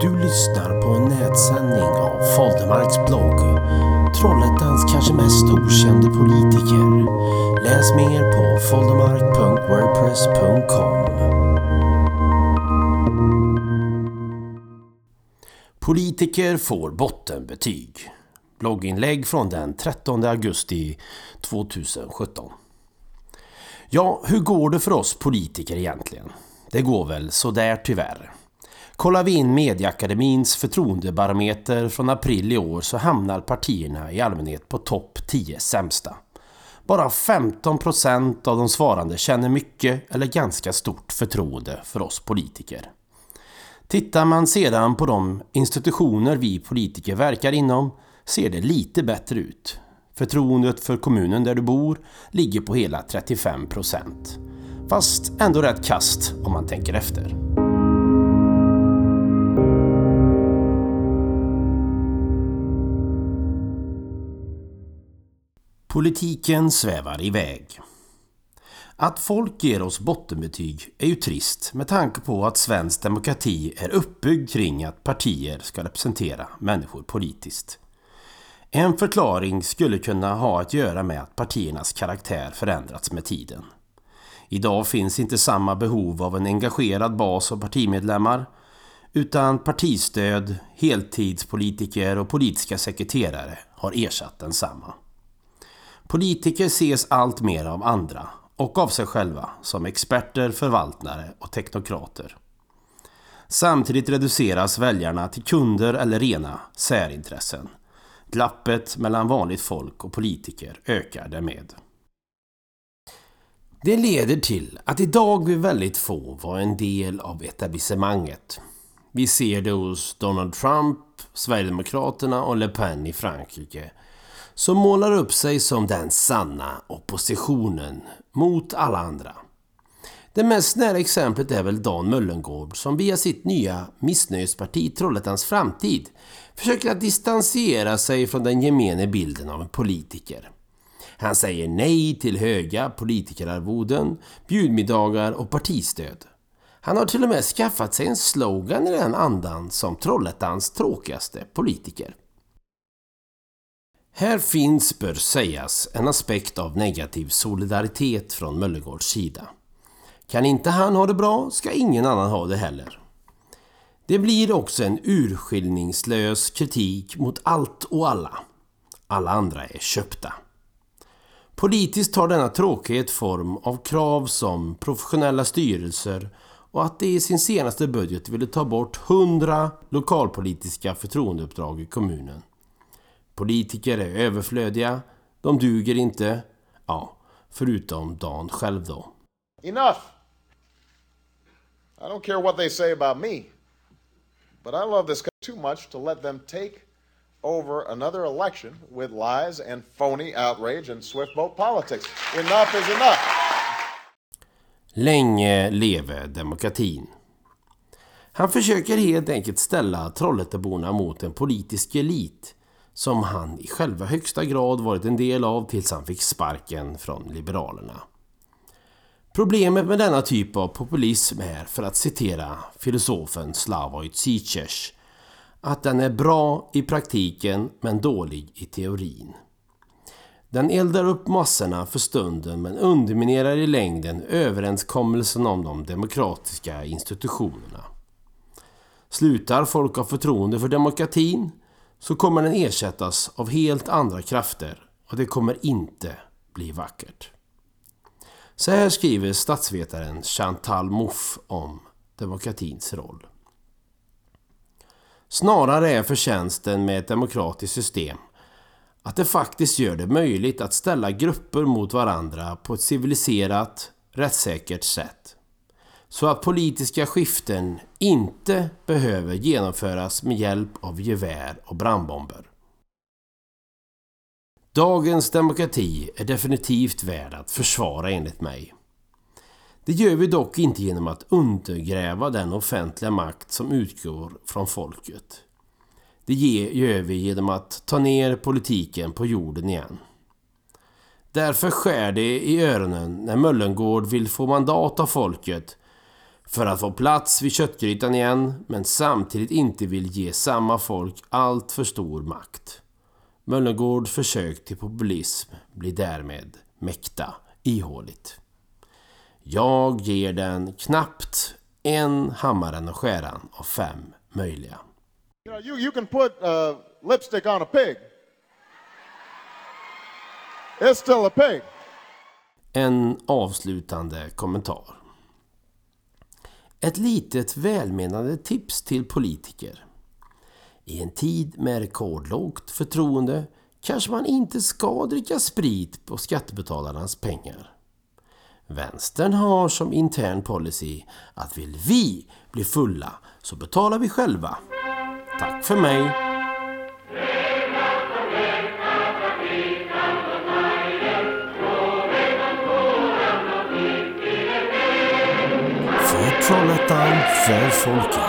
Du lyssnar på en nätsändning av Foldemarks blogg. Trollhättans kanske mest okände politiker. Läs mer på foldemark.wordpress.com. Politiker får bottenbetyg. Blogginlägg från den 13 augusti 2017. Ja, hur går det för oss politiker egentligen? Det går väl sådär tyvärr. Kollar vi in Mediaakademins förtroendebarometer från april i år så hamnar partierna i allmänhet på topp 10 sämsta. Bara 15% av de svarande känner mycket eller ganska stort förtroende för oss politiker. Tittar man sedan på de institutioner vi politiker verkar inom ser det lite bättre ut. Förtroendet för kommunen där du bor ligger på hela 35%. Fast ändå rätt kast om man tänker efter. Politiken svävar iväg. Att folk ger oss bottenbetyg är ju trist med tanke på att svensk demokrati är uppbyggd kring att partier ska representera människor politiskt. En förklaring skulle kunna ha att göra med att partiernas karaktär förändrats med tiden. Idag finns inte samma behov av en engagerad bas av partimedlemmar utan partistöd, heltidspolitiker och politiska sekreterare har ersatt densamma. Politiker ses allt mer av andra och av sig själva som experter, förvaltare och teknokrater. Samtidigt reduceras väljarna till kunder eller rena särintressen. Glappet mellan vanligt folk och politiker ökar därmed. Det leder till att idag vill väldigt få vara en del av etablissemanget. Vi ser det hos Donald Trump, Sverigedemokraterna och Le Pen i Frankrike som målar upp sig som den sanna oppositionen mot alla andra. Det mest nära exemplet är väl Dan Möllengård som via sitt nya missnöjesparti Trollhättans framtid försöker att distansera sig från den gemene bilden av en politiker. Han säger nej till höga politikerarvoden, bjudmiddagar och partistöd. Han har till och med skaffat sig en slogan i den andan som Trollhättans tråkigaste politiker. Här finns, bör sägas, en aspekt av negativ solidaritet från Möllegårds sida. Kan inte han ha det bra ska ingen annan ha det heller. Det blir också en urskiljningslös kritik mot allt och alla. Alla andra är köpta. Politiskt tar denna tråkighet form av krav som professionella styrelser och att de i sin senaste budget ville ta bort 100 lokalpolitiska förtroendeuppdrag i kommunen. Politiker är överflödiga, de duger inte, ja, förutom Dan själv då. Enough! I don't care what they say about me, but I love this country too much to let them take over another election with lies and phony outrage and swift boat politics. Enough is enough! Länge leve demokratin. Han försöker helt enkelt ställa Trollhätteborna mot en politisk elit som han i själva högsta grad varit en del av tills han fick sparken från Liberalerna. Problemet med denna typ av populism är, för att citera filosofen Slavoj Zizek, att den är bra i praktiken men dålig i teorin. Den eldar upp massorna för stunden men underminerar i längden överenskommelsen om de demokratiska institutionerna. Slutar folk ha förtroende för demokratin så kommer den ersättas av helt andra krafter och det kommer inte bli vackert. Så här skriver statsvetaren Chantal Mouffe om demokratins roll. Snarare är förtjänsten med ett demokratiskt system att det faktiskt gör det möjligt att ställa grupper mot varandra på ett civiliserat, rättssäkert sätt. Så att politiska skiften inte behöver genomföras med hjälp av gevär och brandbomber. Dagens demokrati är definitivt värd att försvara enligt mig. Det gör vi dock inte genom att undergräva den offentliga makt som utgår från folket. Det gör vi genom att ta ner politiken på jorden igen. Därför skär det i öronen när Möllengård vill få mandat av folket för att få plats vid köttgrytan igen men samtidigt inte vill ge samma folk allt för stor makt. Möllergårds försök till populism blir därmed mäkta ihåligt. Jag ger den knappt en hammaren och skäran av fem möjliga. You, know, you, you can put uh, lipstick on a pig. It's still a pig. En avslutande kommentar. Ett litet välmenande tips till politiker. I en tid med rekordlågt förtroende kanske man inte ska dricka sprit på skattebetalarnas pengar. Vänstern har som intern policy att vill vi bli fulla så betalar vi själva. Tack för mig! För Trollhättan, för folket.